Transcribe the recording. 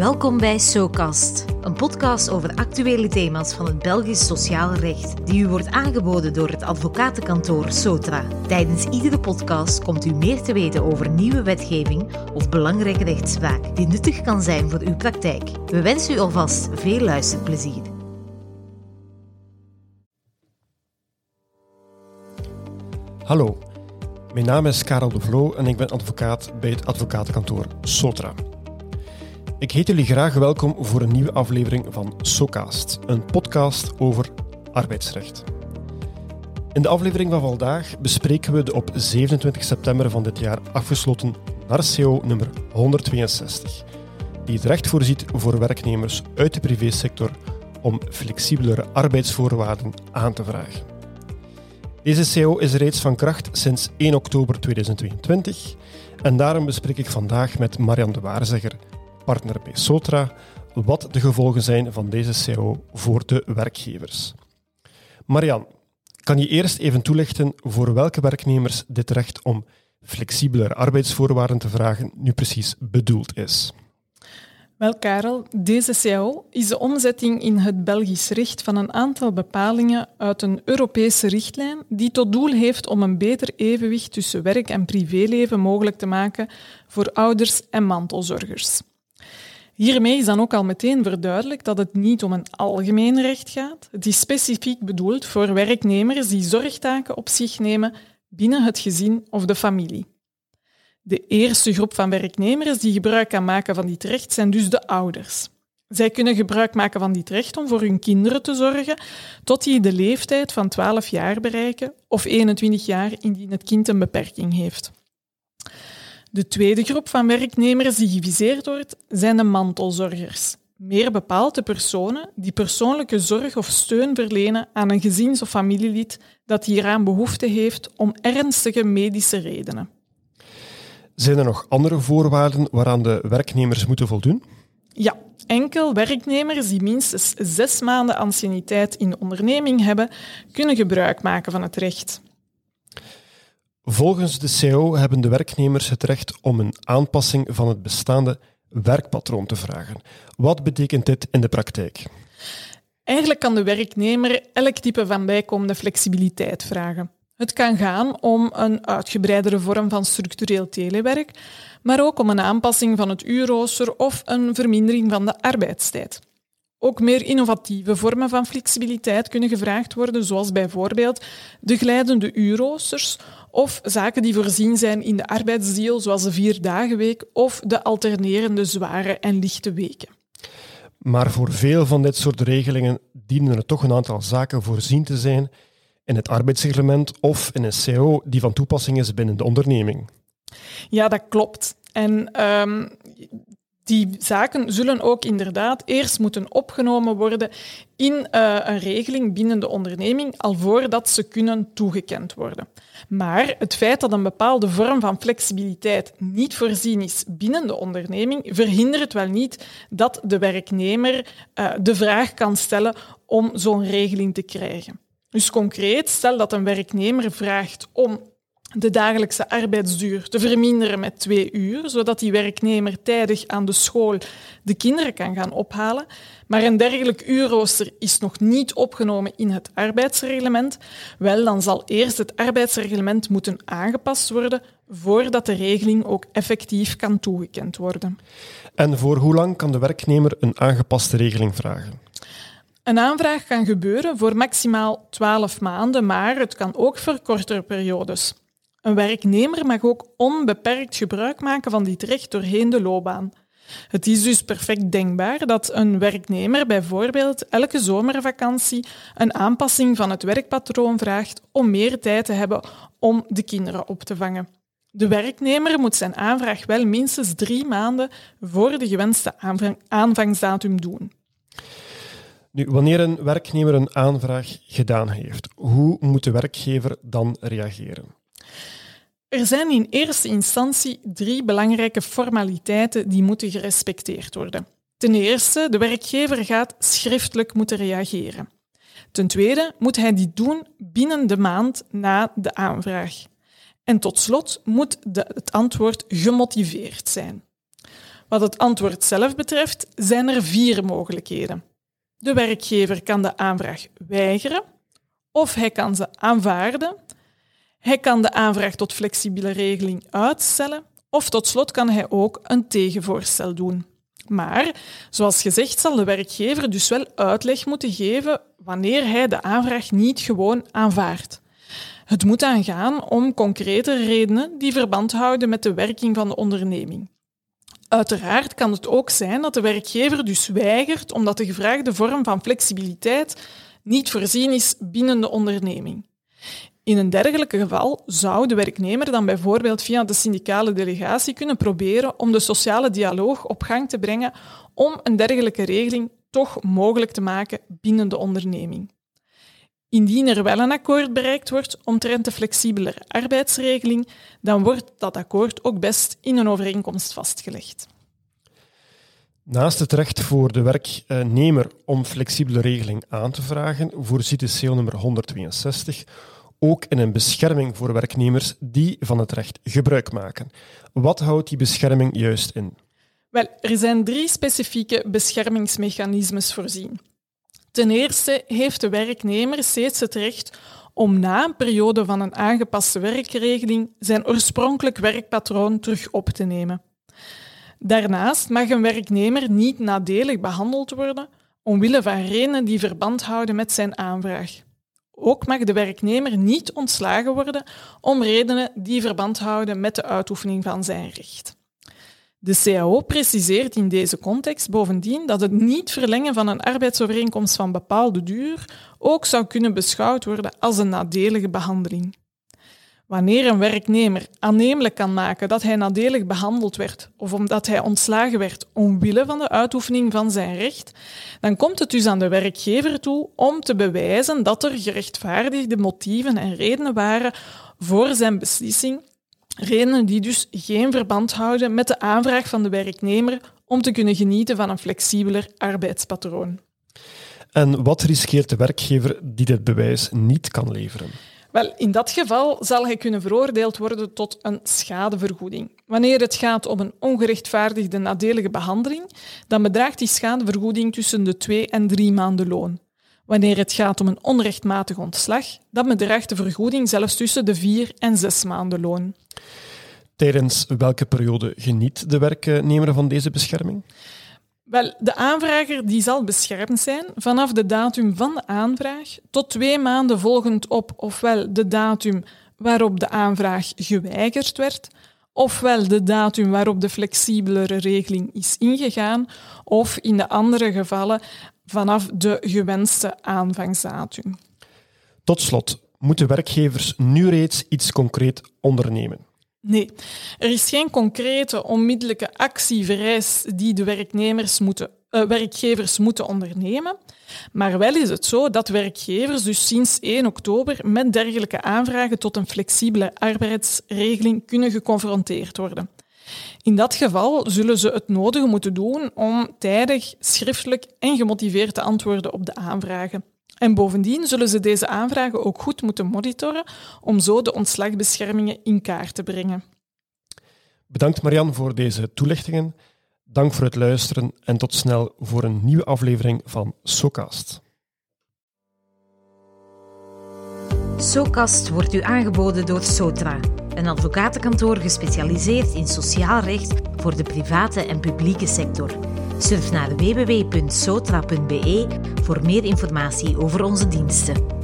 Welkom bij SOCAST, een podcast over actuele thema's van het Belgisch sociaal recht, die u wordt aangeboden door het advocatenkantoor Sotra. Tijdens iedere podcast komt u meer te weten over nieuwe wetgeving of belangrijke rechtspraak die nuttig kan zijn voor uw praktijk. We wensen u alvast veel luisterplezier. Hallo, mijn naam is Karel de Vloo en ik ben advocaat bij het advocatenkantoor Sotra. Ik heet jullie graag welkom voor een nieuwe aflevering van SOCAST, een podcast over arbeidsrecht. In de aflevering van vandaag bespreken we de op 27 september van dit jaar afgesloten NARCO nummer 162, die het recht voorziet voor werknemers uit de privésector om flexibelere arbeidsvoorwaarden aan te vragen. Deze CO is reeds van kracht sinds 1 oktober 2022 en daarom bespreek ik vandaag met Marian de Waarzegger, partner bij Sotra, wat de gevolgen zijn van deze CO voor de werkgevers. Marian, kan je eerst even toelichten voor welke werknemers dit recht om flexibelere arbeidsvoorwaarden te vragen nu precies bedoeld is? Wel, Karel, deze CAO is de omzetting in het Belgisch recht van een aantal bepalingen uit een Europese richtlijn die tot doel heeft om een beter evenwicht tussen werk en privéleven mogelijk te maken voor ouders en mantelzorgers. Hiermee is dan ook al meteen verduidelijkt dat het niet om een algemeen recht gaat. Het is specifiek bedoeld voor werknemers die zorgtaken op zich nemen binnen het gezin of de familie. De eerste groep van werknemers die gebruik kan maken van dit recht zijn dus de ouders. Zij kunnen gebruik maken van dit recht om voor hun kinderen te zorgen tot die de leeftijd van 12 jaar bereiken of 21 jaar indien het kind een beperking heeft. De tweede groep van werknemers die geviseerd wordt, zijn de mantelzorgers. Meer bepaald de personen die persoonlijke zorg of steun verlenen aan een gezins- of familielid dat hieraan behoefte heeft om ernstige medische redenen. Zijn er nog andere voorwaarden waaraan de werknemers moeten voldoen? Ja, enkel werknemers die minstens zes maanden anciëniteit in de onderneming hebben, kunnen gebruik maken van het recht. Volgens de CO hebben de werknemers het recht om een aanpassing van het bestaande werkpatroon te vragen. Wat betekent dit in de praktijk? Eigenlijk kan de werknemer elk type van bijkomende flexibiliteit vragen. Het kan gaan om een uitgebreidere vorm van structureel telewerk, maar ook om een aanpassing van het uurrooster of een vermindering van de arbeidstijd. Ook meer innovatieve vormen van flexibiliteit kunnen gevraagd worden, zoals bijvoorbeeld de glijdende uurroosters of zaken die voorzien zijn in de arbeidsdeal, zoals de vierdagenweek of de alternerende zware en lichte weken. Maar voor veel van dit soort regelingen dienen er toch een aantal zaken voorzien te zijn in het arbeidsreglement of in een CO die van toepassing is binnen de onderneming. Ja, dat klopt. En um, die zaken zullen ook inderdaad eerst moeten opgenomen worden in uh, een regeling binnen de onderneming, al voordat ze kunnen toegekend worden. Maar het feit dat een bepaalde vorm van flexibiliteit niet voorzien is binnen de onderneming, verhindert wel niet dat de werknemer uh, de vraag kan stellen om zo'n regeling te krijgen. Dus concreet, stel dat een werknemer vraagt om de dagelijkse arbeidsduur te verminderen met twee uur, zodat die werknemer tijdig aan de school de kinderen kan gaan ophalen. Maar een dergelijk uurrooster is nog niet opgenomen in het arbeidsreglement. Wel, dan zal eerst het arbeidsreglement moeten aangepast worden voordat de regeling ook effectief kan toegekend worden. En voor hoe lang kan de werknemer een aangepaste regeling vragen? Een aanvraag kan gebeuren voor maximaal 12 maanden, maar het kan ook voor kortere periodes. Een werknemer mag ook onbeperkt gebruik maken van dit recht doorheen de loopbaan. Het is dus perfect denkbaar dat een werknemer bijvoorbeeld elke zomervakantie een aanpassing van het werkpatroon vraagt om meer tijd te hebben om de kinderen op te vangen. De werknemer moet zijn aanvraag wel minstens drie maanden voor de gewenste aanvangsdatum doen. Nu, wanneer een werknemer een aanvraag gedaan heeft, hoe moet de werkgever dan reageren? Er zijn in eerste instantie drie belangrijke formaliteiten die moeten gerespecteerd worden. Ten eerste, de werkgever gaat schriftelijk moeten reageren. Ten tweede moet hij dit doen binnen de maand na de aanvraag. En tot slot moet de, het antwoord gemotiveerd zijn. Wat het antwoord zelf betreft, zijn er vier mogelijkheden. De werkgever kan de aanvraag weigeren, of hij kan ze aanvaarden. Hij kan de aanvraag tot flexibele regeling uitstellen, of tot slot kan hij ook een tegenvoorstel doen. Maar, zoals gezegd, zal de werkgever dus wel uitleg moeten geven wanneer hij de aanvraag niet gewoon aanvaardt. Het moet dan gaan om concrete redenen die verband houden met de werking van de onderneming. Uiteraard kan het ook zijn dat de werkgever dus weigert omdat de gevraagde vorm van flexibiliteit niet voorzien is binnen de onderneming. In een dergelijk geval zou de werknemer dan bijvoorbeeld via de syndicale delegatie kunnen proberen om de sociale dialoog op gang te brengen om een dergelijke regeling toch mogelijk te maken binnen de onderneming. Indien er wel een akkoord bereikt wordt omtrent de flexibele arbeidsregeling, dan wordt dat akkoord ook best in een overeenkomst vastgelegd. Naast het recht voor de werknemer om flexibele regeling aan te vragen, voorziet de CO nummer 162 ook in een bescherming voor werknemers die van het recht gebruik maken. Wat houdt die bescherming juist in? Wel, er zijn drie specifieke beschermingsmechanismes voorzien. Ten eerste heeft de werknemer steeds het recht om na een periode van een aangepaste werkregeling zijn oorspronkelijk werkpatroon terug op te nemen. Daarnaast mag een werknemer niet nadelig behandeld worden omwille van redenen die verband houden met zijn aanvraag. Ook mag de werknemer niet ontslagen worden om redenen die verband houden met de uitoefening van zijn recht. De CAO preciseert in deze context bovendien dat het niet verlengen van een arbeidsovereenkomst van bepaalde duur ook zou kunnen beschouwd worden als een nadelige behandeling. Wanneer een werknemer aannemelijk kan maken dat hij nadelig behandeld werd of omdat hij ontslagen werd omwille van de uitoefening van zijn recht, dan komt het dus aan de werkgever toe om te bewijzen dat er gerechtvaardigde motieven en redenen waren voor zijn beslissing, redenen die dus geen verband houden met de aanvraag van de werknemer om te kunnen genieten van een flexibeler arbeidspatroon. En wat riskeert de werkgever die dit bewijs niet kan leveren? Wel, in dat geval zal hij kunnen veroordeeld worden tot een schadevergoeding. Wanneer het gaat om een ongerechtvaardigde nadelige behandeling, dan bedraagt die schadevergoeding tussen de twee en drie maanden loon. Wanneer het gaat om een onrechtmatig ontslag, dan bedraagt de vergoeding zelfs tussen de vier en zes maanden loon. Tijdens welke periode geniet de werknemer van deze bescherming? Wel, de aanvrager die zal beschermd zijn vanaf de datum van de aanvraag tot twee maanden volgend op ofwel de datum waarop de aanvraag geweigerd werd, ofwel de datum waarop de flexibelere regeling is ingegaan, of in de andere gevallen vanaf de gewenste aanvangsdatum. Tot slot, moeten werkgevers nu reeds iets concreet ondernemen? Nee, er is geen concrete onmiddellijke actie vereist die de werknemers moeten, uh, werkgevers moeten ondernemen. Maar wel is het zo dat werkgevers dus sinds 1 oktober met dergelijke aanvragen tot een flexibele arbeidsregeling kunnen geconfronteerd worden. In dat geval zullen ze het nodige moeten doen om tijdig, schriftelijk en gemotiveerd te antwoorden op de aanvragen. En bovendien zullen ze deze aanvragen ook goed moeten monitoren om zo de ontslagbeschermingen in kaart te brengen. Bedankt Marian voor deze toelichtingen. Dank voor het luisteren en tot snel voor een nieuwe aflevering van SoCast. SoCast wordt u aangeboden door Sotra, een advocatenkantoor gespecialiseerd in sociaal recht voor de private en publieke sector. Surf naar www.sotra.be voor meer informatie over onze diensten.